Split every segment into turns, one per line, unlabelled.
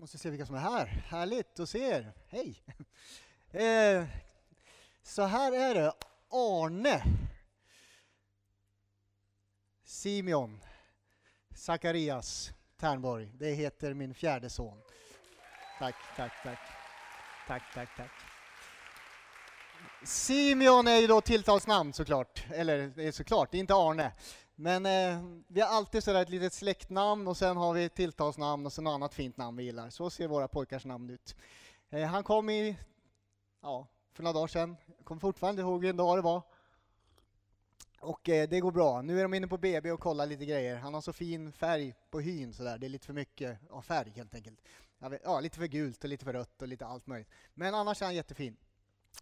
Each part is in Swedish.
Måste se vilka som är här. Härligt att se er. Hej! Eh, så här är det. Arne. Simeon. Zacharias Ternborg. Det heter min fjärde son. Tack, tack, tack. Tack, tack, tack. Simeon är ju då tilltalsnamn såklart. Eller det är såklart, det är inte Arne. Men eh, vi har alltid sådär ett litet släktnamn och sen har vi tilltalsnamn och sen något annat fint namn vi gillar. Så ser våra pojkars namn ut. Eh, han kom i, ja, för några dagar sedan. Jag kommer fortfarande ihåg vilken dag det var. Och eh, det går bra. Nu är de inne på BB och kollar lite grejer. Han har så fin färg på hyn sådär. Det är lite för mycket av färg helt enkelt. Vet, ja, lite för gult och lite för rött och lite allt möjligt. Men annars är han jättefin.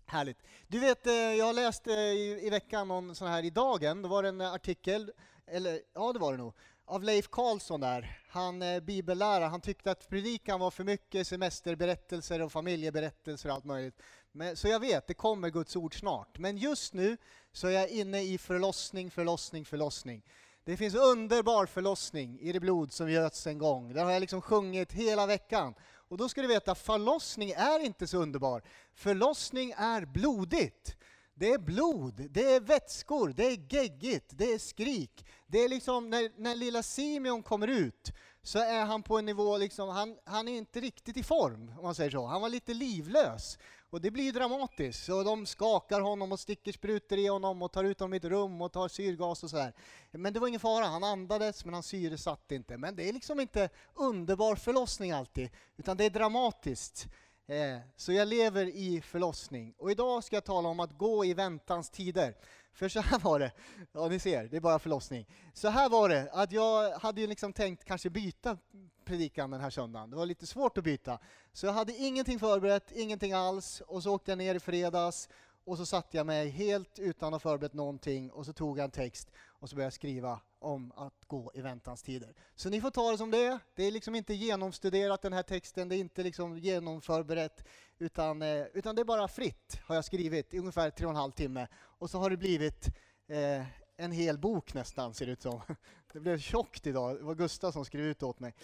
Härligt. Du vet, eh, jag har läst eh, i, i veckan någon sån här i Dagen, då var det en artikel, eller ja det var det nog, av Leif Karlsson där. Han eh, är bibellärare, han tyckte att predikan var för mycket semesterberättelser och familjeberättelser och allt möjligt. Men, så jag vet, det kommer Guds ord snart. Men just nu så är jag inne i förlossning, förlossning, förlossning. Det finns underbar förlossning i det blod som göts en gång. Det har jag liksom sjungit hela veckan. Och då ska du veta, förlossning är inte så underbar. Förlossning är blodigt. Det är blod, det är vätskor, det är geggigt, det är skrik. Det är liksom när, när lilla Simeon kommer ut så är han på en nivå, liksom, han, han är inte riktigt i form om man säger så. Han var lite livlös. Och det blir dramatiskt. Och de skakar honom och sticker sprutor i honom och tar ut honom i ett rum och tar syrgas och sådär. Men det var ingen fara, han andades men han syresatte inte. Men det är liksom inte underbar förlossning alltid, utan det är dramatiskt. Eh, så jag lever i förlossning. Och idag ska jag tala om att gå i väntans tider. För så här var det, ja ni ser, det är bara förlossning. Så här var det, att jag hade ju liksom tänkt kanske byta predikan den här söndagen. Det var lite svårt att byta. Så jag hade ingenting förberett, ingenting alls. Och så åkte jag ner i fredags och så satte jag mig helt utan att ha förberett någonting och så tog jag en text och så började jag skriva om att gå i väntans tider. Så ni får ta det som det är. Det är liksom inte genomstuderat den här texten, det är inte liksom genomförberett utan, eh, utan det är bara fritt har jag skrivit i ungefär tre och en halv timme och så har det blivit eh, en hel bok nästan ser det ut som. Det blev tjockt idag, det var Gustav som skrev ut åt mig.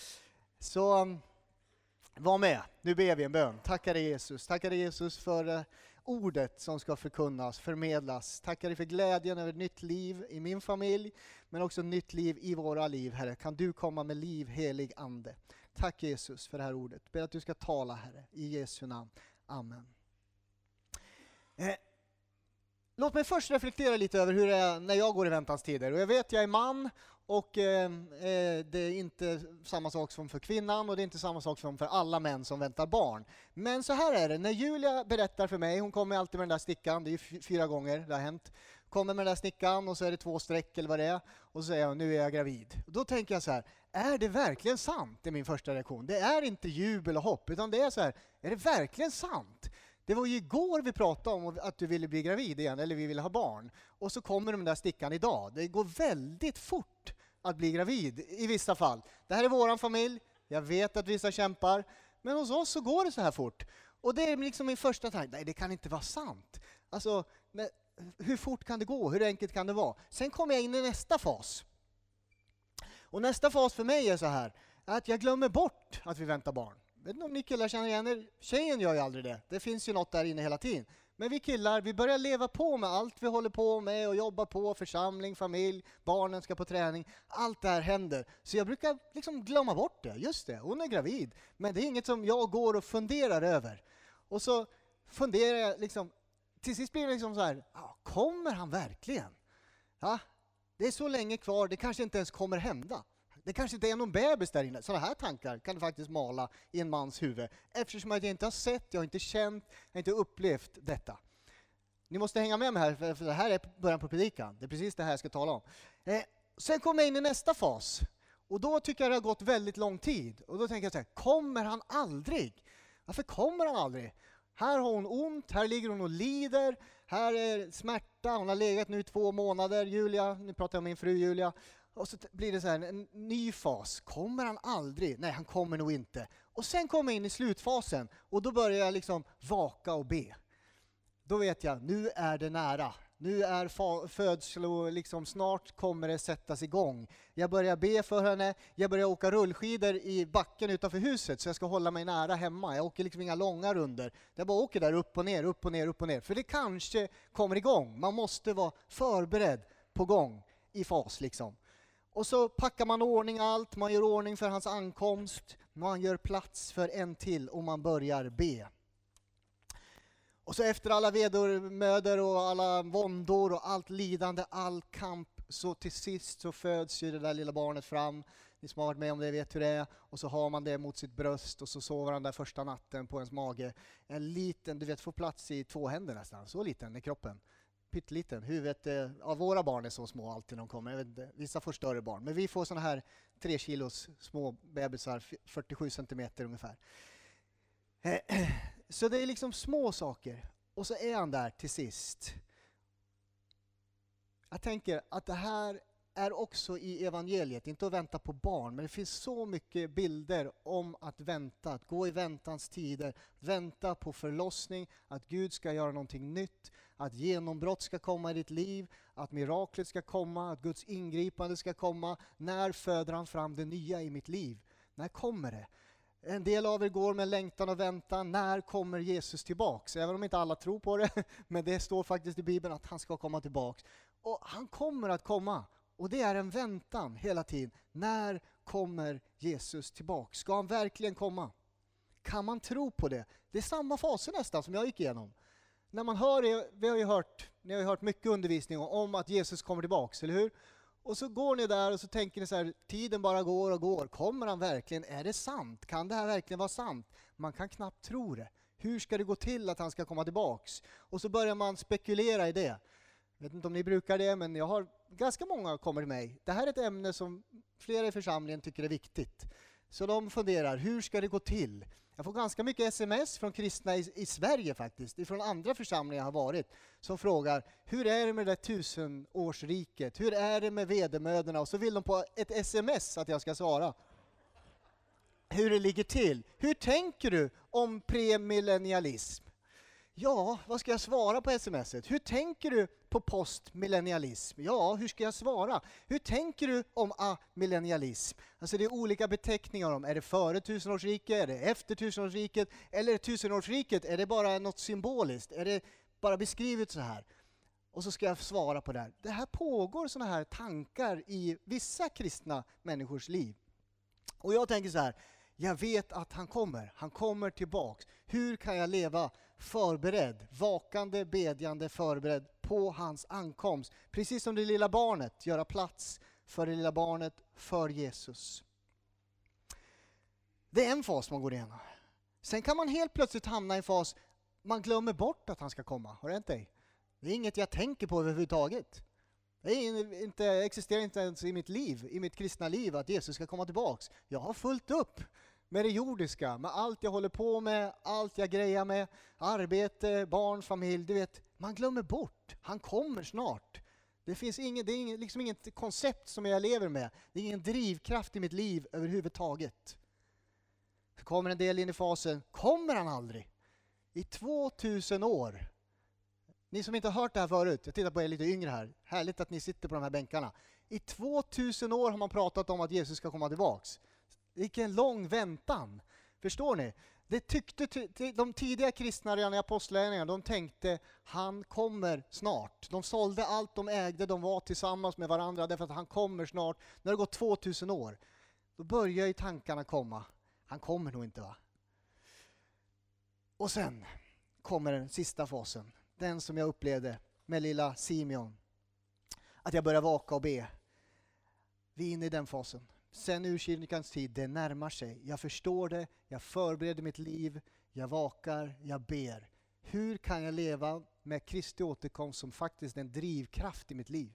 Så mm, var med, nu ber vi en bön. Tackar dig Jesus, tackar dig Jesus för eh, ordet som ska förkunnas, förmedlas. Tackar dig för glädjen över ett nytt liv i min familj, men också nytt liv i våra liv, Herre. Kan du komma med liv, helig Ande. Tack Jesus för det här ordet. Ber att du ska tala, Herre, i Jesu namn. Amen. Eh. Låt mig först reflektera lite över hur det är när jag går i väntans tider. Och jag vet, jag är man och ehm, eh, det är inte samma sak som för kvinnan och det är inte samma sak som för alla män som väntar barn. Men så här är det, när Julia berättar för mig, hon kommer alltid med den där stickan, det är fyra gånger det har hänt, kommer med den där stickan och så är det två streck eller vad det är och så säger hon nu är jag gravid. Då tänker jag så här, är det verkligen sant? Det är min första reaktion. Det är inte jubel och hopp utan det är så här, är det verkligen sant? Det var ju igår vi pratade om att du ville bli gravid igen, eller vi ville ha barn. Och så kommer den där stickan idag. Det går väldigt fort att bli gravid i vissa fall. Det här är våran familj, jag vet att vissa kämpar, men hos oss så går det så här fort. Och det är liksom min första tanke, nej det kan inte vara sant. Alltså, men hur fort kan det gå? Hur enkelt kan det vara? Sen kommer jag in i nästa fas. Och nästa fas för mig är så här, att jag glömmer bort att vi väntar barn Jag vet inte om ni killar känner igen er, tjejen gör ju aldrig det. Det finns ju något där inne hela tiden. Men vi killar, vi börjar leva på med allt vi håller på med och jobbar på, församling, familj, barnen ska på träning. Allt det här händer. Så jag brukar liksom glömma bort det. Just det, hon är gravid. Men det är inget som jag går och funderar över. Och så funderar jag liksom, till sist blir det liksom så här, kommer han verkligen? Ja, det är så länge kvar, det kanske inte ens kommer hända. Det kanske inte är någon bebis där inne. Sådana här tankar kan du faktiskt mala i en mans huvud. Eftersom jag inte har sett, jag har inte känt, jag har inte upplevt detta. Ni måste hänga med mig här, för det här är början på predikan. Det är precis det här jag ska tala om. Eh, sen kommer jag in i nästa fas. Och då tycker jag det har gått väldigt lång tid. Och då tänker jag så här, kommer han aldrig? Varför kommer han aldrig? Här har hon ont, här ligger hon och lider, här är smärta, hon har legat nu i två månader, Julia, nu pratar jag om min fru Julia, och så blir det så här, en ny fas. Kommer han aldrig? Nej, han kommer nog inte. Och sen kommer jag in i slutfasen och då börjar jag liksom vaka och be. Då vet jag, nu är det nära. Nu är födslo, liksom snart kommer det sättas igång. Jag börjar be för henne, jag börjar åka rullskidor i backen utanför huset så jag ska hålla mig nära hemma. Jag åker liksom inga långa runder. Jag bara åker där upp och ner, upp och ner, upp och ner. För det kanske kommer igång. Man måste vara förberedd på gång i fas liksom. Och så packar man ordning allt, man gör ordning för hans ankomst, man gör plats för en till och man börjar be. Och så efter alla vedermödor och alla våndor och allt lidande, all kamp, så till sist så föds ju det där lilla barnet fram. Ni som har varit med om det vet hur det är. Och så har man det mot sitt bröst och så sover han där första natten på ens mage. En liten, du vet, får plats i två händer nästan. Så liten är kroppen. Pytteliten. Huvudet, eh, ja, våra barn är så små alltid när de kommer. Inte, vissa får större barn. Men vi får sådana här tre kilos små bebisar, 47 centimeter ungefär. Så det är liksom små saker. Och så är han där till sist. Jag tänker att det här är också i evangeliet, inte att vänta på barn, men det finns så mycket bilder om att vänta, att gå i väntans tider, vänta på förlossning, att Gud ska göra någonting nytt, att genombrott ska komma i ditt liv, att miraklet ska komma, att Guds ingripande ska komma. När föder han fram det nya i mitt liv? När kommer det? En del av er går med längtan och väntan. När kommer Jesus tillbaks? Även om inte alla tror på det, men det står faktiskt i Bibeln att han ska komma tillbaks. Och han kommer att komma. Och det är en väntan hela tiden. När kommer Jesus tillbaks? Ska han verkligen komma? Kan man tro på det? Det är samma faser nästan som jag gick igenom. När man hör det, vi har ju hört, ni har ju hört mycket undervisning om att Jesus kommer tillbaks, eller hur? Och så går ni där och så tänker ni så här, tiden bara går och går. Kommer han verkligen? Är det sant? Kan det här verkligen vara sant? Man kan knappt tro det. Hur ska det gå till att han ska komma tillbaks? Och så börjar man spekulera i det. Jag vet inte om ni brukar det, men jag har ganska många kommer till mig. Det här är ett ämne som flera i församlingen tycker är viktigt. Så de funderar, hur ska det gå till? Jag får ganska mycket sms från kristna i, i Sverige faktiskt, ifrån andra församlingar jag har varit, som frågar hur är det med det där tusenårsriket? Hur är det med vedermödorna? Och så vill de på ett sms att jag ska svara. Hur det ligger till. Hur tänker du om premillennialism? Ja, vad ska jag svara på smset? Hur tänker du på postmillennialism? Ja, hur ska jag svara? Hur tänker du om amillennialism? Alltså det är olika beteckningar om, är det före tusenårsriket, är det efter tusenårsriket, eller tusenårsriket, är det bara något symboliskt? Är det bara beskrivet så här? Och så ska jag svara på det här. Det här pågår sådana här tankar i vissa kristna människors liv. Och jag tänker så här, jag vet att han kommer, han kommer tillbaks. Hur kan jag leva förberedd, vakande, bedjande, förberedd på hans ankomst? Precis som det lilla barnet, göra plats för det lilla barnet, för Jesus. Det är en fas man går igenom. Sen kan man helt plötsligt hamna i en fas, man glömmer bort att han ska komma. Har det hänt dig? Det är inget jag tänker på överhuvudtaget. Det inte, existerar inte ens i mitt liv, i mitt kristna liv, att Jesus ska komma tillbaks. Jag har fullt upp med det jordiska, med allt jag håller på med, allt jag grejar med, arbete, barn, familj, du vet, man glömmer bort. Han kommer snart. Det finns ingen, det är ingen, liksom inget koncept som jag lever med. Det är ingen drivkraft i mitt liv överhuvudtaget. Så kommer en del in i fasen, kommer han aldrig? I 2000 år. Ni som inte har hört det här förut, jag tittar på er lite yngre här. Härligt att ni sitter på de här bänkarna. I 2000 år har man pratat om att Jesus ska komma tillbaks. Vilken lång väntan! Förstår ni? Det tyckte de tidiga kristna redan i apostlagärningarna, de tänkte han kommer snart. De sålde allt de ägde, de var tillsammans med varandra därför att han kommer snart. Nu har det gått 2000 år, då börjar ju tankarna komma. Han kommer nog inte va? Och sen kommer den sista fasen, den som jag upplevde med lilla Simeon. Att jag börjar vaka och be. Vi är inne i den fasen. Sen urkyrkans tid, det närmar sig. Jag förstår det, jag förbereder mitt liv, jag vakar, jag ber. Hur kan jag leva med Kristi återkomst som faktiskt en drivkraft i mitt liv?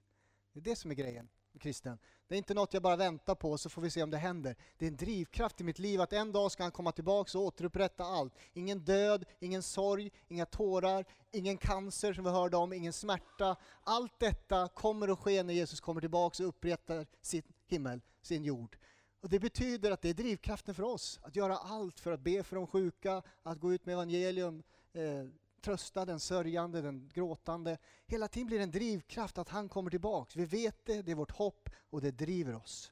Det är det som är grejen med kristen. Det är inte något jag bara väntar på så får vi se om det händer. Det är en drivkraft i mitt liv att en dag ska han komma tillbaka och återupprätta allt. Ingen död, ingen sorg, inga tårar, ingen cancer som vi hörde om, ingen smärta. Allt detta kommer att ske när Jesus kommer tillbaka och upprättar sitt himmel sin jord. Och Det betyder att det är drivkraften för oss, att göra allt för att be för de sjuka, att gå ut med evangelium, eh, trösta den sörjande, den gråtande. Hela tiden blir det en drivkraft att han kommer tillbaks. Vi vet det, det är vårt hopp och det driver oss.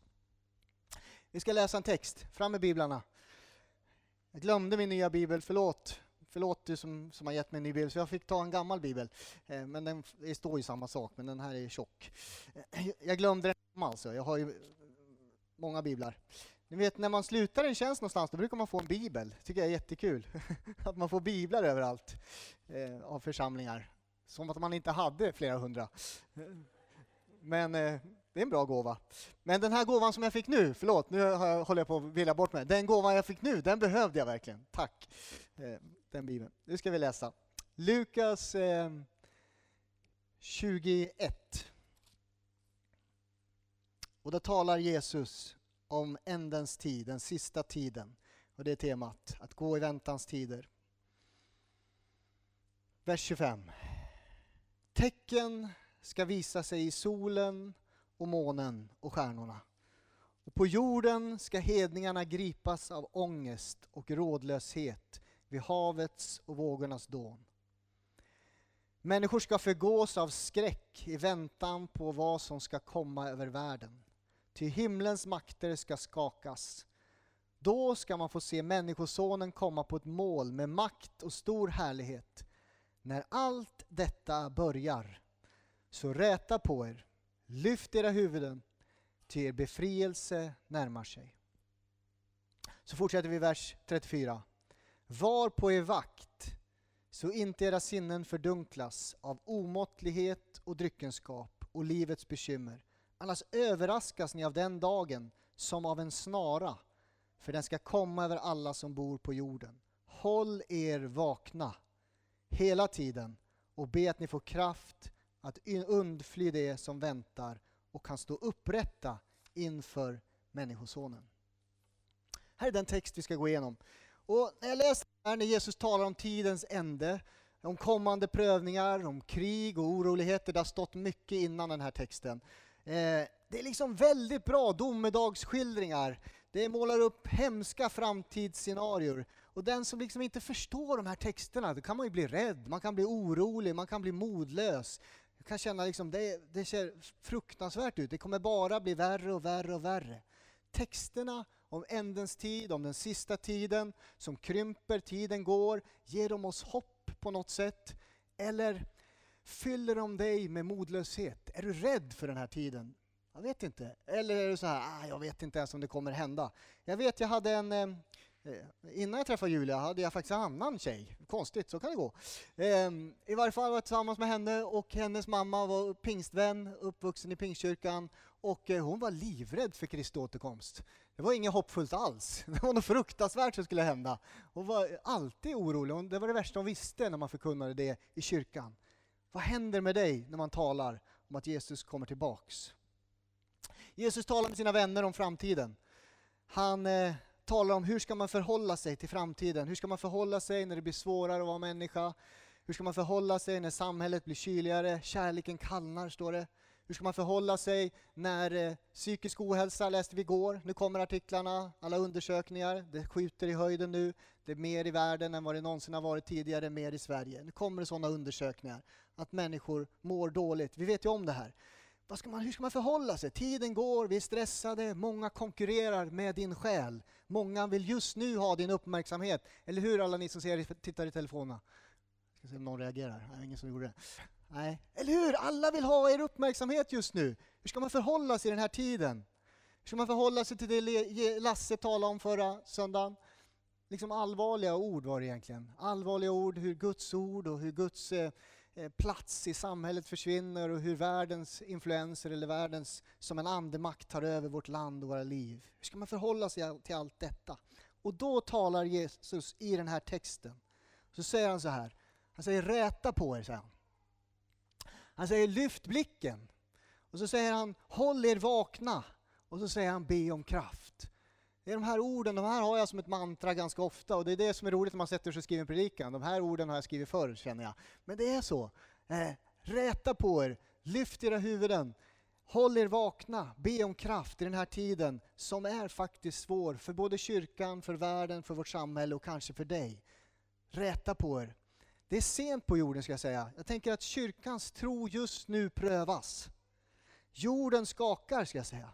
Vi ska läsa en text. Fram med biblarna. Jag glömde min nya bibel, förlåt. Förlåt du som, som har gett mig en ny bibel, så jag fick ta en gammal bibel. Eh, men den, det står ju samma sak, men den här är tjock. Eh, jag glömde den alltså, jag har ju eh, många biblar. Ni vet när man slutar en tjänst någonstans, då brukar man få en bibel. Det tycker jag är jättekul. att man får biblar överallt eh, av församlingar. Som att man inte hade flera hundra. Men eh, det är en bra gåva. Men den här gåvan som jag fick nu, förlåt, nu håller jag på att vilja bort mig. Den gåvan jag fick nu, den behövde jag verkligen. Tack. Eh, den bibeln. Nu ska vi läsa. Lukas eh, 21. Och då talar Jesus om ändens tid, den sista tiden. Och det är temat, att gå i väntans tider. Vers 25. Tecken ska visa sig i solen och månen och stjärnorna. Och på jorden ska hedningarna gripas av ångest och rådlöshet vid havets och vågornas dån. Människor ska förgås av skräck i väntan på vad som ska komma över världen. Ty himlens makter ska skakas. Då ska man få se Människosonen komma på ett mål med makt och stor härlighet. När allt detta börjar, så räta på er, lyft era huvuden, ty er befrielse närmar sig. Så fortsätter vi vers 34. Var på er vakt, så inte era sinnen fördunklas av omåttlighet och dryckenskap och livets bekymmer. Annars överraskas ni av den dagen som av en snara, för den ska komma över alla som bor på jorden. Håll er vakna hela tiden och be att ni får kraft att undfly det som väntar och kan stå upprätta inför Människosonen. Här är den text vi ska gå igenom. Och när jag läser här när Jesus talar om tidens ände, om kommande prövningar, om krig och oroligheter, det har stått mycket innan den här texten. Eh, det är liksom väldigt bra domedagsskildringar. Det målar upp hemska framtidsscenarier. Och den som liksom inte förstår de här texterna, då kan man ju bli rädd, man kan bli orolig, man kan bli modlös. Jag kan känna liksom, det, det ser fruktansvärt ut, det kommer bara bli värre och värre och värre. Texterna om ändens tid, om den sista tiden som krymper, tiden går, ger de oss hopp på något sätt? Eller fyller de dig med modlöshet? Är du rädd för den här tiden? Jag vet inte. Eller är du så här, ah, jag vet inte ens om det kommer hända. Jag vet, jag hade en, eh, eh innan jag träffade Julia hade jag faktiskt en annan tjej. Konstigt, så kan det gå. Eh, I varje fall var jag tillsammans med henne och hennes mamma var pingstvän, uppvuxen i pingstkyrkan och eh, hon var livrädd för Kristi återkomst. Det var inget hoppfullt alls. Det var något fruktansvärt som skulle hända. Hon var alltid orolig. Det var det värsta hon visste när man förkunnade det i kyrkan. Vad händer med dig när man talar om att Jesus kommer tillbaks? Jesus talar med sina vänner om framtiden. Han eh, talar om hur ska man förhålla sig till framtiden. Hur ska man förhålla sig när det blir svårare att vara människa? Hur ska man förhålla sig när samhället blir kyligare? Kärleken kallnar, står det. Hur ska man förhålla sig när eh, psykisk ohälsa läste vi igår. Nu kommer artiklarna, alla undersökningar. Det skjuter i höjden nu. Det är mer i världen än vad det någonsin har varit tidigare, mer i Sverige. Nu kommer det sådana undersökningar, att människor mår dåligt. Vi vet ju om det här. Vad ska man, hur ska man förhålla sig? Tiden går, vi är stressade, många konkurrerar med din själ. Många vill just nu ha din uppmärksamhet. Eller hur alla ni som ser, tittar i telefonerna? Jag ska se om någon reagerar. Nej, ingen som gjorde det. Nej, eller hur? Alla vill ha er uppmärksamhet just nu. Hur ska man förhålla sig i den här tiden? Hur ska man förhålla sig till det Lasse talade om förra söndagen? Liksom allvarliga ord var det egentligen. Allvarliga ord, hur Guds ord och hur Guds eh, eh, plats i samhället försvinner och hur världens influenser eller världens som en andemakt tar över vårt land och våra liv. Hur ska man förhålla sig till allt detta? Och då talar Jesus i den här texten. Så säger han så här, han säger räta på er, säger han. Han säger lyft blicken. Och så säger han håll er vakna. Och så säger han be om kraft. Det är de här orden, de här har jag som ett mantra ganska ofta och det är det som är roligt när man sätter sig och skriver en predikan. De här orden har jag skrivit förr känner jag. Men det är så. Eh, räta på er, lyft era huvuden, håll er vakna, be om kraft i den här tiden som är faktiskt svår för både kyrkan, för världen, för vårt samhälle och kanske för dig. Räta på er. Det är sent på jorden ska jag säga. Jag tänker att kyrkans tro just nu prövas. Jorden skakar ska jag säga.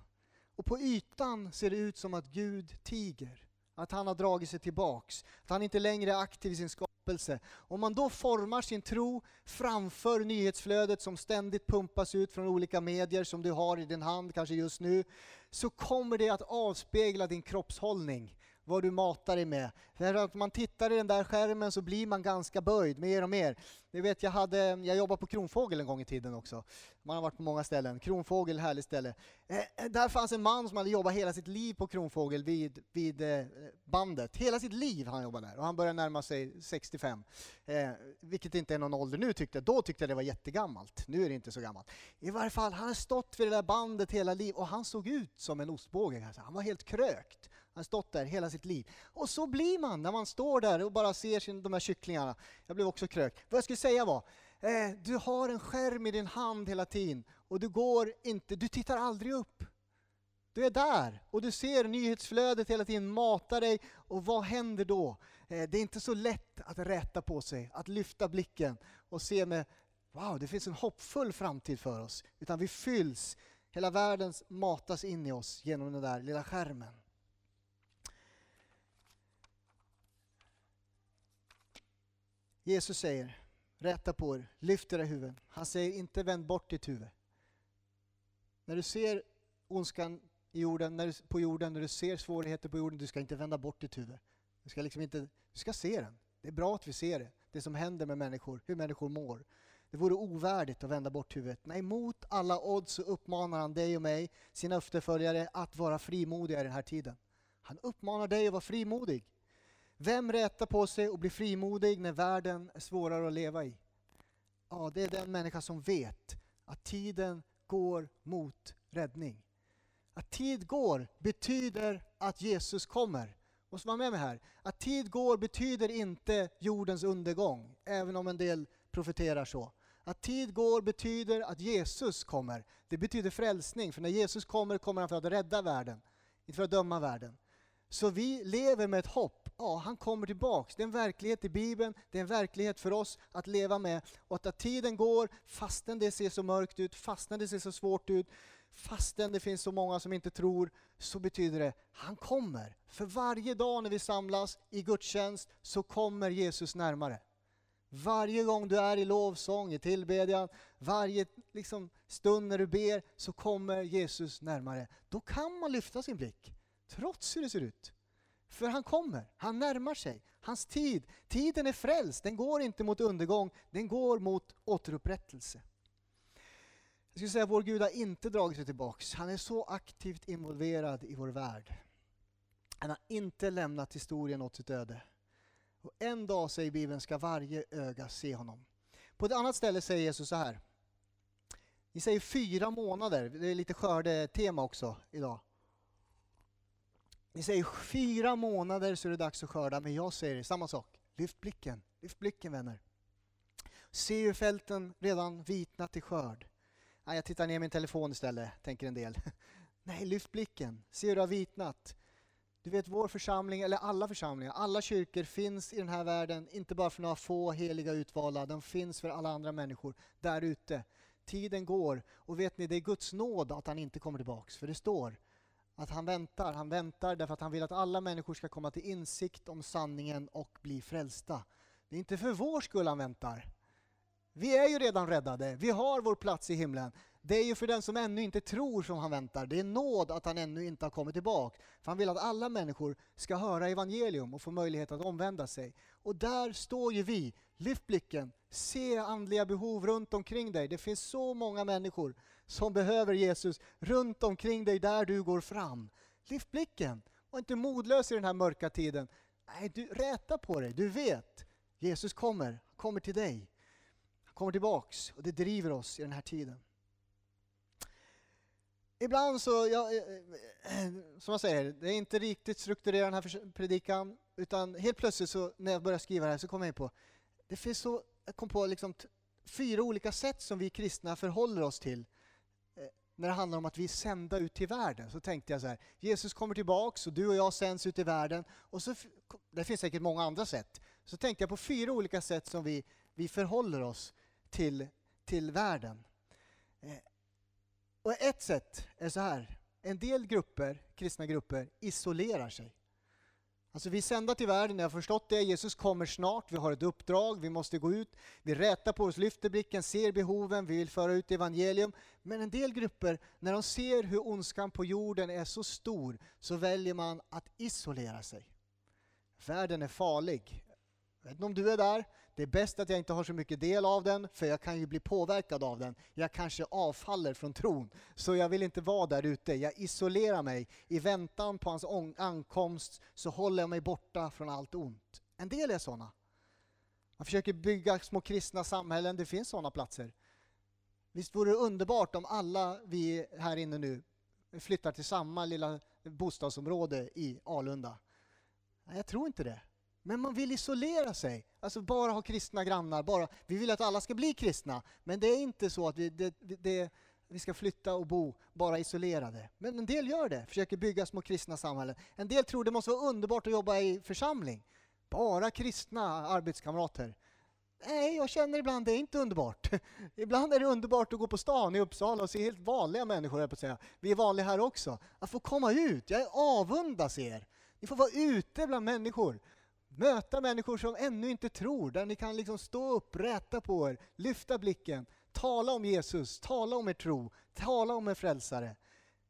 Och på ytan ser det ut som att Gud tiger. Att han har dragit sig tillbaks. Att han inte längre är aktiv i sin skapelse. Om man då formar sin tro framför nyhetsflödet som ständigt pumpas ut från olika medier som du har i din hand kanske just nu. Så kommer det att avspegla din kroppshållning vad du matar dig med. För att man tittar i den där skärmen så blir man ganska böjd mer och mer. Ni vet, jag, hade, jag jobbade på Kronfågel en gång i tiden också. Man har varit på många ställen. Kronfågel, härligt ställe. Eh, eh där fanns en man som hade jobbat hela sitt liv på Kronfågel vid, vid eh, bandet. Hela sitt liv har han jobbat där och han börjar närma sig 65. Eh, vilket inte är någon ålder nu tyckte jag. Då tyckte jag det var jättegammalt. Nu är det inte så gammalt. I varje fall, han har stått vid det där bandet hela livet och han såg ut som en ostbåge. Han var helt krökt. Han har stått där hela sitt liv. Och så blir man när man står där och bara ser sin, de här kycklingarna. Jag blev också krökt. Vad jag skulle säga var, eh, du har en skärm i din hand hela tiden och du går inte, du tittar aldrig upp. Du är där och du ser nyhetsflödet hela tiden mata dig och vad händer då? Eh, det är inte så lätt att räta på sig, att lyfta blicken och se med Wow, det finns en hoppfull framtid för oss. Utan vi fylls, hela världen matas in i oss genom den där lilla skärmen. Jesus säger, rätta på er, lyft era huvuden. Han säger inte vänd bort ditt huvud. När du ser ondskan i jorden, när du, på jorden, när du ser svårigheter på jorden, du ska inte vända bort ditt huvud. Du ska, liksom inte, du ska se den. Det är bra att vi ser det, det som händer med människor, hur människor mår. Det vore ovärdigt att vända bort huvudet. Nej, mot alla odds så uppmanar han dig och mig, sina efterföljare, att vara frimodiga i den här tiden. Han uppmanar dig att vara frimodig. Vem rätar på sig och blir frimodig när världen är svårare att leva i? Ja, det är den människa som vet att tiden går mot räddning. Att tid går betyder att Jesus kommer. Måste vara med mig här. Att tid går betyder inte jordens undergång, även om en del profeterar så. Att tid går betyder att Jesus kommer. Det betyder frälsning, för när Jesus kommer kommer han för att rädda världen, inte för att döma världen. Så vi lever med ett hopp. Ja, han kommer tillbaks. Det är en verklighet i Bibeln, det är en verklighet för oss att leva med. Och att tiden går, fastän det ser så mörkt ut, fastän det ser så svårt ut, fastän det finns så många som inte tror, så betyder det han kommer. För varje dag när vi samlas i gudstjänst så kommer Jesus närmare. Varje gång du är i lovsång, i tillbedjan, varje liksom, stund när du ber så kommer Jesus närmare. Då kan man lyfta sin blick trots hur det ser ut. För han kommer, han närmar sig. Hans tid, tiden är frälst, den går inte mot undergång, den går mot återupprättelse. Jag skulle säga att vår Gud har inte dragit sig tillbaks. Han är så aktivt involverad i vår värld. Han har inte lämnat historien åt sitt öde. Och en dag, säger Bibeln, ska varje öga se honom. På ett annat ställe säger Jesus så här. Ni säger fyra månader, det är lite skördetema också idag. Ni säger fyra månader så är det dags att skörda, men jag säger samma sak. Lyft blicken, lyft blicken vänner. Se hur fälten redan vitnat till skörd. Nej, jag tittar ner min telefon istället, tänker en del. Nej, lyft blicken, se hur det har vitnat. Du vet, vår församling, eller alla församlingar, alla kyrkor finns i den här världen, inte bara för några få heliga utvalda, de finns för alla andra människor där ute. Tiden går, och vet ni, det är Guds nåd att han inte kommer tillbaks, för det står att han väntar. Han väntar därför att han vill att alla människor ska komma till insikt om sanningen och bli frälsta. Det är inte för vår skull han väntar. Vi är ju redan räddade, vi har vår plats i himlen. Det är ju för den som ännu inte tror som han väntar. Det är nåd att han ännu inte har kommit tillbaka. För han vill att alla människor ska höra evangelium och få möjlighet att omvända sig. Och där står ju vi. Lyft blicken, se andliga behov runt omkring dig. Det finns så många människor som behöver Jesus runt omkring dig där du går fram. Lyft blicken, var inte modlös i den här mörka tiden. Nej, du räta på dig, du vet. Jesus kommer, kommer till dig. Han kommer tillbaks och det driver oss i den här tiden. Ibland så, ja, eh, eh, som jag säger, det är inte riktigt strukturerat den här predikan, utan helt plötsligt så när jag började skriva det här så kom jag in på, det finns så, jag kom på liksom fyra olika sätt som vi kristna förhåller oss till när det handlar om att vi är sända ut till världen. Så tänkte jag så här, Jesus kommer tillbaks och du och jag sänds ut i världen. Och så, det finns säkert många andra sätt. Så tänkte jag på fyra olika sätt som vi vi förhåller oss till, till världen. Eh, och ett sätt är så här, en del grupper, kristna grupper isolerar sig. Alltså vi är sända till världen, jag har förstått det. Jesus kommer snart, vi har ett uppdrag, vi måste gå ut. Vi rätar på oss, lyfter blicken, ser behoven, vi vill föra ut evangelium. Men en del grupper, när de ser hur ondskan på jorden är så stor, så väljer man att isolera sig. Världen är farlig. Jag vet inte om du är där, det är bäst att jag inte har så mycket del av den, för jag kan ju bli påverkad av den. Jag kanske avfaller från tron, så jag vill inte vara där ute. Jag isolerar mig. I väntan på hans ankomst så håller jag mig borta från allt ont. En del är sådana. Man försöker bygga små kristna samhällen, det finns sådana platser. Visst vore det underbart om alla vi här inne nu flyttar till samma lilla bostadsområde i Alunda. Nej, Jag tror inte det. Men man vill isolera sig, alltså bara ha kristna grannar. Bara, vi vill att alla ska bli kristna, men det är inte så att vi, det, det, vi ska flytta och bo bara isolerade. Men en del gör det, försöker bygga små kristna samhällen. En del tror det måste vara underbart att jobba i församling. Bara kristna arbetskamrater. Nej, jag känner ibland det är inte underbart. Ibland är det underbart att gå på stan i Uppsala och se helt vanliga människor, på att säga. Vi är vanliga här också. Att få komma ut, jag avundas er. Ni får vara ute bland människor. Möta människor som ännu inte tror, där ni kan liksom stå upp, räta på er, lyfta blicken, tala om Jesus, tala om er tro, tala om er frälsare.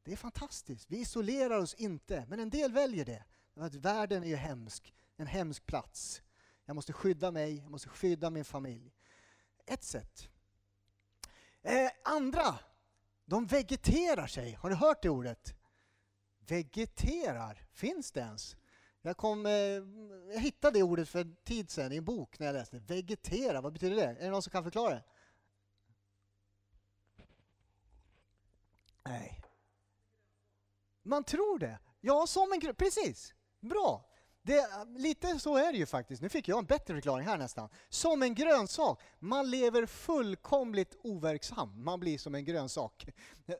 Det är fantastiskt. Vi isolerar oss inte, men en del väljer det. Att världen är ju hemsk, en hemsk plats. Jag måste skydda mig, jag måste skydda min familj. Ett sätt. Eh, andra, de vegeterar sig. Har ni hört det ordet? Vegeterar, finns det ens? Jag, kom, eh, jag hittade det ordet för en tid sedan i en bok när jag läste. Vegetera, vad betyder det? Är det någon som kan förklara det? Nej. Man tror det. Ja, som en grön... Precis! Bra! Det, lite så är det ju faktiskt. Nu fick jag en bättre förklaring här nästan. Som en grönsak. Man lever fullkomligt overksam. Man blir som en grönsak.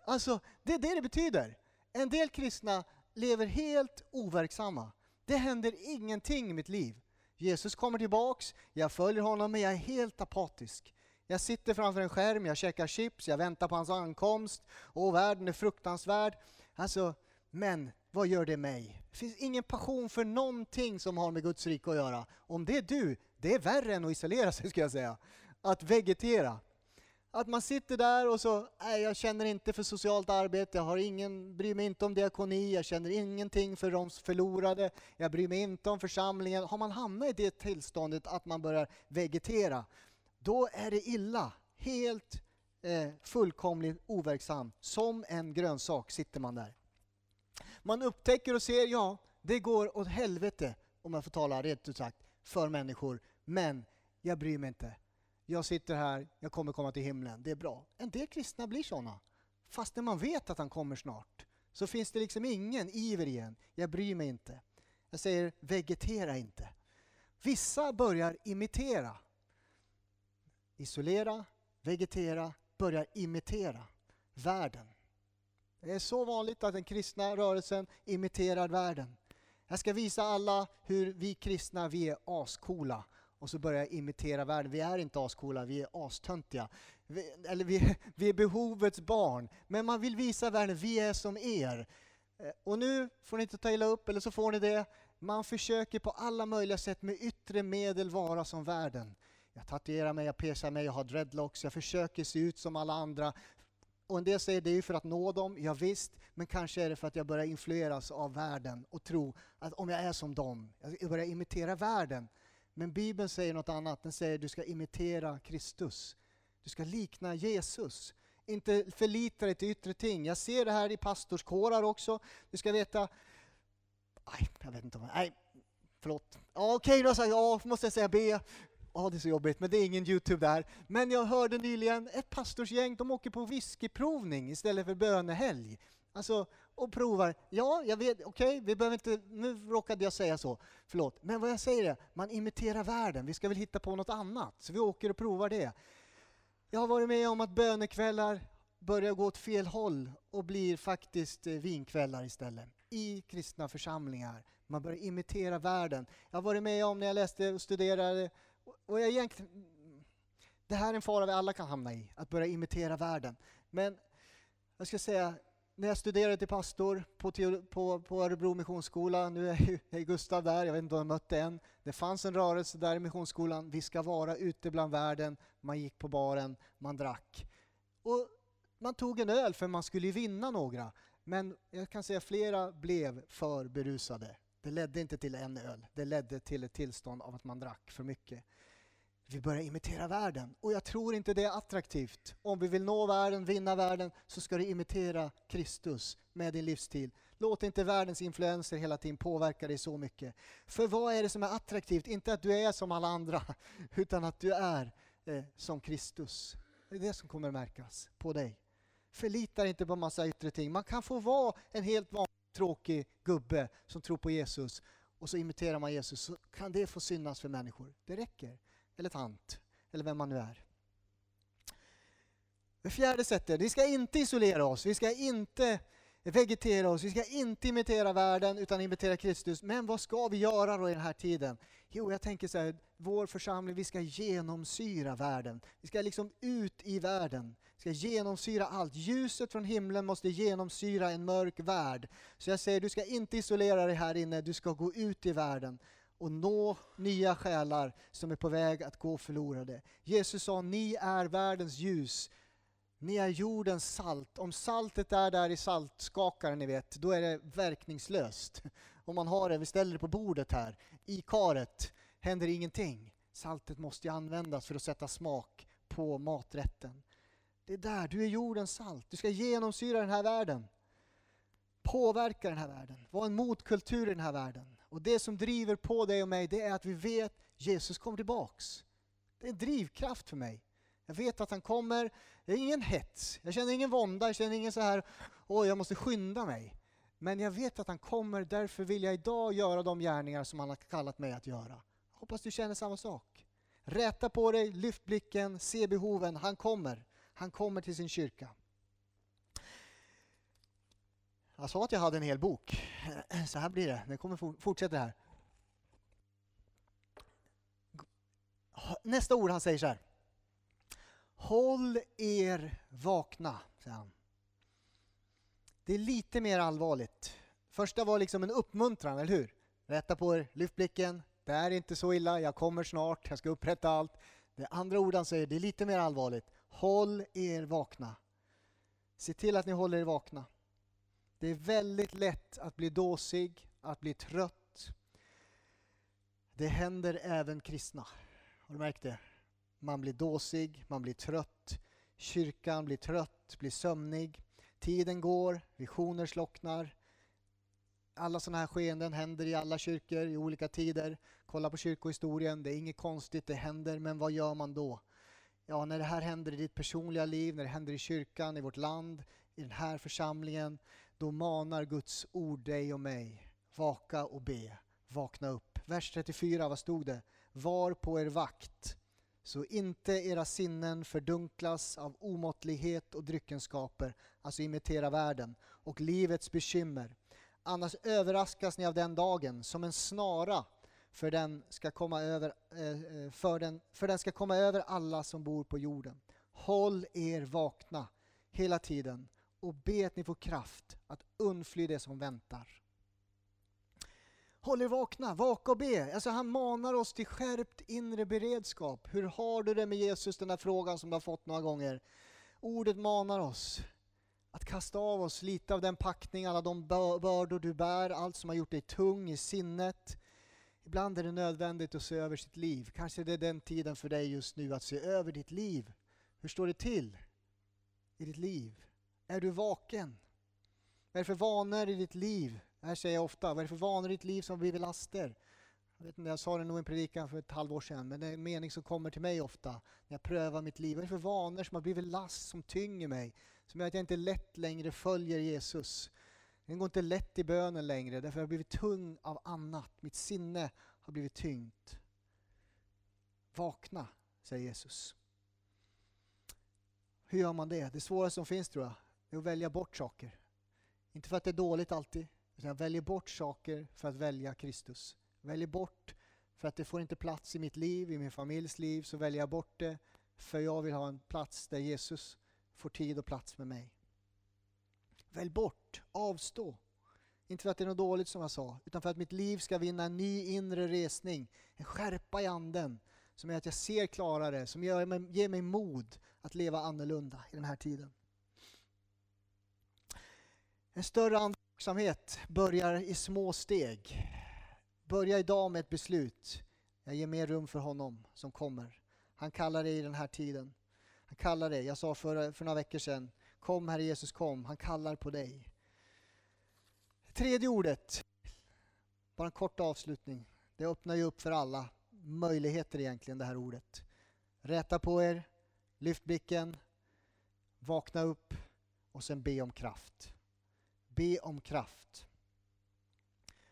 Alltså, det är det det betyder. En del kristna lever helt overksamma. Det händer ingenting i mitt liv. Jesus kommer tillbaks, jag följer honom men jag är helt apatisk. Jag sitter framför en skärm, jag käkar chips, jag väntar på hans ankomst och världen är fruktansvärd. Alltså, men vad gör det mig? Det finns ingen passion för någonting som har med Guds rike att göra. Om det är du, det är värre än att isolera sig skulle jag säga. Att vegetera. Att man sitter där och så, nej jag känner inte för socialt arbete, jag har ingen, bryr mig inte om diakoni, jag känner ingenting för de förlorade, jag bryr mig inte om församlingen. Har man hamnat i det tillståndet att man börjar vegetera, då är det illa. Helt eh, fullkomligt overksam. Som en grönsak sitter man där. Man upptäcker och ser, ja, det går åt helvete, om jag får tala rent ut sagt, för människor. Men jag bryr mig inte jag sitter här, jag kommer komma till himlen, det är bra. En del kristna blir sådana. Fast när man vet att han kommer snart så finns det liksom ingen iver igen. Jag bryr mig inte. Jag säger vegetera inte. Vissa börjar imitera. Isolera, vegetera, börjar imitera världen. Det är så vanligt att den kristna rörelsen imiterar världen. Jag ska visa alla hur vi kristna, vi är ascoola och så börjar jag imitera världen. Vi är inte ascoola, vi är astöntiga. Vi, eller vi, vi är behovets barn. Men man vill visa världen, vi är som er. Eh, och nu får ni inte ta illa upp, eller så får ni det. Man försöker på alla möjliga sätt med yttre medel vara som världen. Jag tatuerar mig, jag piercar mig, jag har dreadlocks, jag försöker se ut som alla andra. Och en del säger det är för att nå dem, ja, visst, men kanske är det för att jag börjar influeras av världen och tro att om jag är som dem, jag börjar imitera världen, men Bibeln säger något annat. Den säger att du ska imitera Kristus. Du ska likna Jesus. Inte förlita dig till yttre ting. Jag ser det här i pastorskårar också. Du ska veta... Nej, jag vet inte om... Nej, förlåt. Ja, Okej, okay, då ja, måste jag säga B. Ja, det är så jobbigt, men det är ingen Youtube där. Men jag hörde nyligen ett pastorsgäng, de åker på whiskyprovning istället för bönehelg. Alltså, och provar. Ja, jag vet, okej, okay, vi behöver inte, nu råkade jag säga så, förlåt. Men vad jag säger är, man imiterar världen, vi ska väl hitta på något annat. Så vi åker och provar det. Jag har varit med om att bönekvällar börjar gå åt fel håll och blir faktiskt eh, vinkvällar istället. I kristna församlingar. Man börjar imitera världen. Jag har varit med om när jag läste och studerade, och jag egentligen Det här är en fara vi alla kan hamna i, att börja imitera världen. Men jag ska säga, när jag studerade till pastor på, på, på Örebro Missionsskola, nu är ju Gustav där, jag vet inte om jag mött det än. Det fanns en rörelse där i Missionsskolan, vi ska vara ute bland världen, man gick på baren, man drack. Och man tog en öl för man skulle vinna några. Men jag kan säga flera blev för berusade. Det ledde inte till en öl, det ledde till ett tillstånd av att man drack för mycket. Vi börjar imitera världen och jag tror inte det är attraktivt. Om vi vill nå världen, vinna världen, så ska du imitera Kristus med din livsstil. Låt inte världens influenser hela tiden påverka dig så mycket. För vad är det som är attraktivt? Inte att du är som alla andra, utan att du är eh, som Kristus. Det är det som kommer märkas på dig. Förlita dig inte på massa yttre ting. Man kan få vara en helt vanlig tråkig gubbe som tror på Jesus och så imiterar man Jesus så kan det få synas för människor. Det räcker. Eller tant, eller vem man nu är. Det fjärde sättet, vi ska inte isolera oss, vi ska inte vegetera oss, vi ska inte imitera världen utan imitera Kristus. Men vad ska vi göra då i den här tiden? Jo, jag tänker så här, vår församling, vi ska genomsyra världen. Vi ska liksom ut i världen. Vi ska genomsyra allt. Ljuset från himlen måste genomsyra en mörk värld. Så jag säger, du ska inte isolera dig här inne, du ska gå ut i världen och nå nya själar som är på väg att gå förlorade. Jesus sa, ni är världens ljus. Ni är jordens salt. Om saltet är där i saltskakaren, ni vet, då är det verkningslöst. Om man har det, vi ställer det på bordet här, i karet, händer ingenting. Saltet måste ju användas för att sätta smak på maträtten. Det är där, du är jordens salt. Du ska genomsyra den här världen. Påverka den här världen. Var en motkultur i den här världen. Och det som driver på dig och mig, det är att vi vet Jesus kommer tillbaks. Det är en drivkraft för mig. Jag vet att han kommer. Det är ingen hets. Jag känner ingen vånda. Jag känner ingen så här, åh, jag måste skynda mig. Men jag vet att han kommer, därför vill jag idag göra de gärningar som han har kallat mig att göra. Hoppas du känner samma sak. Räta på dig, lyft blicken, se behoven. Han kommer. Han kommer till sin kyrka. Jag sa att jag hade en hel bok. Så här blir det. Det kommer fortsätta här. Nästa ord han säger så här. Håll er vakna, säger han. Det är lite mer allvarligt. Första var liksom en uppmuntran, eller hur? Rätta på er, lyft blicken. Det är inte så illa, jag kommer snart, jag ska upprätta allt. Det andra ordet han säger, det är lite mer allvarligt. Håll er vakna. Se till att ni håller er vakna. Det är väldigt lätt att bli dåsig, att bli trött. Det händer även kristna. Har du märkt det? Man blir dåsig, man blir trött. Kyrkan blir trött, blir sömnig. Tiden går, visioner slocknar. Alla sådana här skeenden händer i alla kyrkor i olika tider. Kolla på kyrkohistorien, det är inget konstigt, det händer, men vad gör man då? Ja, när det här händer i ditt personliga liv, när det händer i kyrkan, i vårt land, i den här församlingen, då manar Guds ord dig och mig. Vaka och be, vakna upp. Vers 34, vad stod det? Var på er vakt, så inte era sinnen fördunklas av omåttlighet och dryckenskaper, alltså imitera världen, och livets bekymmer. Annars överraskas ni av den dagen som en snara för den ska komma över, eh, eh, för den, för den ska komma över alla som bor på jorden. Håll er vakna hela tiden och be att ni får kraft att undfly det som väntar. Håll er vakna, vaka och be. Alltså han manar oss till skärpt inre beredskap. Hur har du det med Jesus? Den där frågan som du har fått några gånger. Ordet manar oss att kasta av oss lite av den packning, alla de bördor du bär, allt som har gjort dig tung i sinnet. Ibland är det nödvändigt att se över sitt liv. Kanske det är den tiden för dig just nu att se över ditt liv. Hur står det till i ditt liv? Är du vaken? Vad är det för vanor i ditt liv? Det här säger jag ofta. Vad är det för vanor i ditt liv som har blivit laster? Jag, vet inte, jag sa det nog i en predikan för ett halvår sedan, men det är en mening som kommer till mig ofta när jag prövar mitt liv. Vad är det för vanor som har blivit last, som tynger mig? Som gör att jag inte lätt längre följer Jesus. Den går inte lätt i bönen längre, därför har jag blivit tung av annat. Mitt sinne har blivit tyngt. Vakna, säger Jesus. Hur gör man det? Det svåraste som finns tror jag, är att välja bort saker. Inte för att det är dåligt alltid, utan jag väljer bort saker för att välja Kristus. Väljer bort för att det får inte plats i mitt liv, i min familjs liv, så väljer jag bort det För jag vill ha en plats där Jesus får tid och plats med mig. Välj bort, avstå. Inte för att det är något dåligt som jag sa, utan för att mitt liv ska vinna en ny inre resning, en skärpa i anden som gör att jag ser klarare, som gör ger mig mod att leva annorlunda i den här tiden. En större andaksamhet börjar i små steg. Börja idag med ett beslut. Jag ger mer rum för honom som kommer. Han kallar dig i den här tiden. Han kallar dig. Jag sa för, för några veckor sedan, kom Herre Jesus kom. Han kallar på dig. Tredje ordet, bara en kort avslutning. Det öppnar ju upp för alla möjligheter egentligen det här ordet. Räta på er, lyft blicken, vakna upp och sen be om kraft. Be om kraft.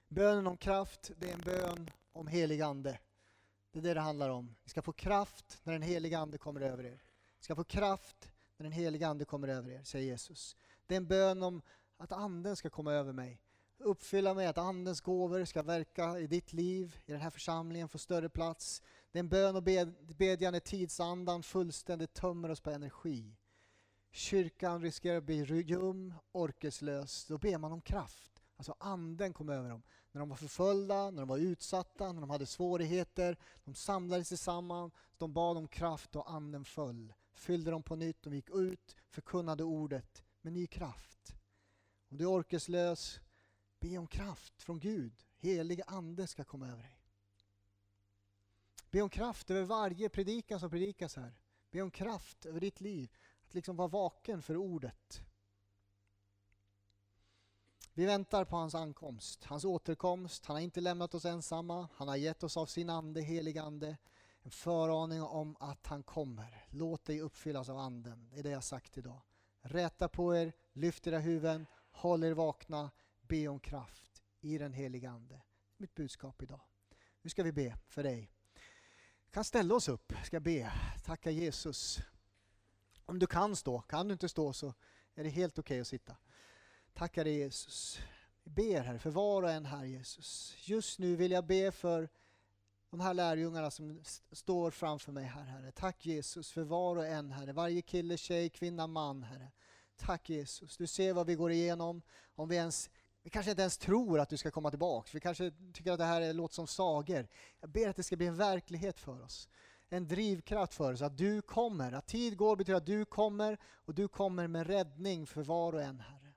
Bönen om kraft, det är en bön om helig ande. Det är det det handlar om. Ni ska få kraft när den heliga Ande kommer över er. Ni ska få kraft när den heliga Ande kommer över er, säger Jesus. Det är en bön om att Anden ska komma över mig. Uppfylla mig, att Andens gåvor ska verka i ditt liv, i den här församlingen, få större plats. Det är en bön och bedjan när tidsandan fullständigt tömmer oss på energi. Kyrkan riskerar att bli ljum, orkeslös. Då ber man om kraft. Alltså anden kom över dem. När de var förföljda, när de var utsatta, när de hade svårigheter. De samlades tillsammans, de bad om kraft och anden föll. Fyllde dem på nytt, de gick ut, förkunnade ordet med ny kraft. Om du är orkeslös, be om kraft från Gud. Helig ande ska komma över dig. Be om kraft över varje predikan som predikas här. Be om kraft över ditt liv. Att liksom vara vaken för ordet. Vi väntar på hans ankomst, hans återkomst. Han har inte lämnat oss ensamma. Han har gett oss av sin ande, helig ande, en föraning om att han kommer. Låt dig uppfyllas av anden. Det är det jag sagt idag. Räta på er, lyft era huvuden, håll er vakna, be om kraft i den heliga ande. Mitt budskap idag. Nu ska vi be för dig. Vi kan ställa oss upp, ska be. Tacka Jesus. Om du kan stå, kan du inte stå så är det helt okej okay att sitta. Tackar dig Jesus. Vi ber här för var och en här Jesus. Just nu vill jag be för de här lärjungarna som står framför mig här Herre. Tack Jesus för var och en Herre. Varje kille, tjej, kvinna, man Herre. Tack Jesus. Du ser vad vi går igenom. Om vi ens vi kanske inte ens tror att du ska komma tillbaka. Vi kanske tycker att det här låter som sagor. Jag ber att det ska bli en verklighet för oss. En drivkraft för oss, att du kommer. Att tid går betyder att du kommer och du kommer med räddning för var och en, Herre.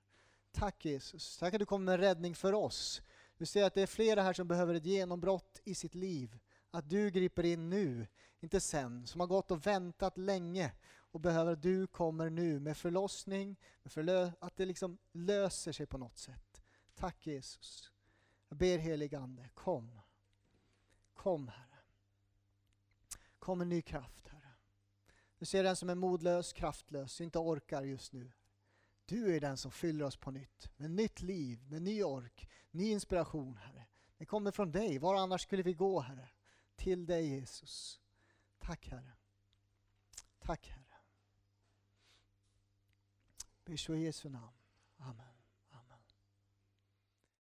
Tack Jesus. Tack att du kommer med räddning för oss. Du ser att det är flera här som behöver ett genombrott i sitt liv. Att du griper in nu, inte sen. Som har gått och väntat länge och behöver att du kommer nu med förlossning, med förlö att det liksom löser sig på något sätt. Tack Jesus. Jag ber helig Ande, kom. Kom Herre. Kom med ny kraft Herre. Du ser den som är modlös, kraftlös, inte orkar just nu. Du är den som fyller oss på nytt, med nytt liv, med ny ork, ny inspiration, Herre. Det kommer från dig. Var annars skulle vi gå, Herre? Till dig, Jesus. Tack, Herre. Tack, Herre. Be i Jesu namn. Amen.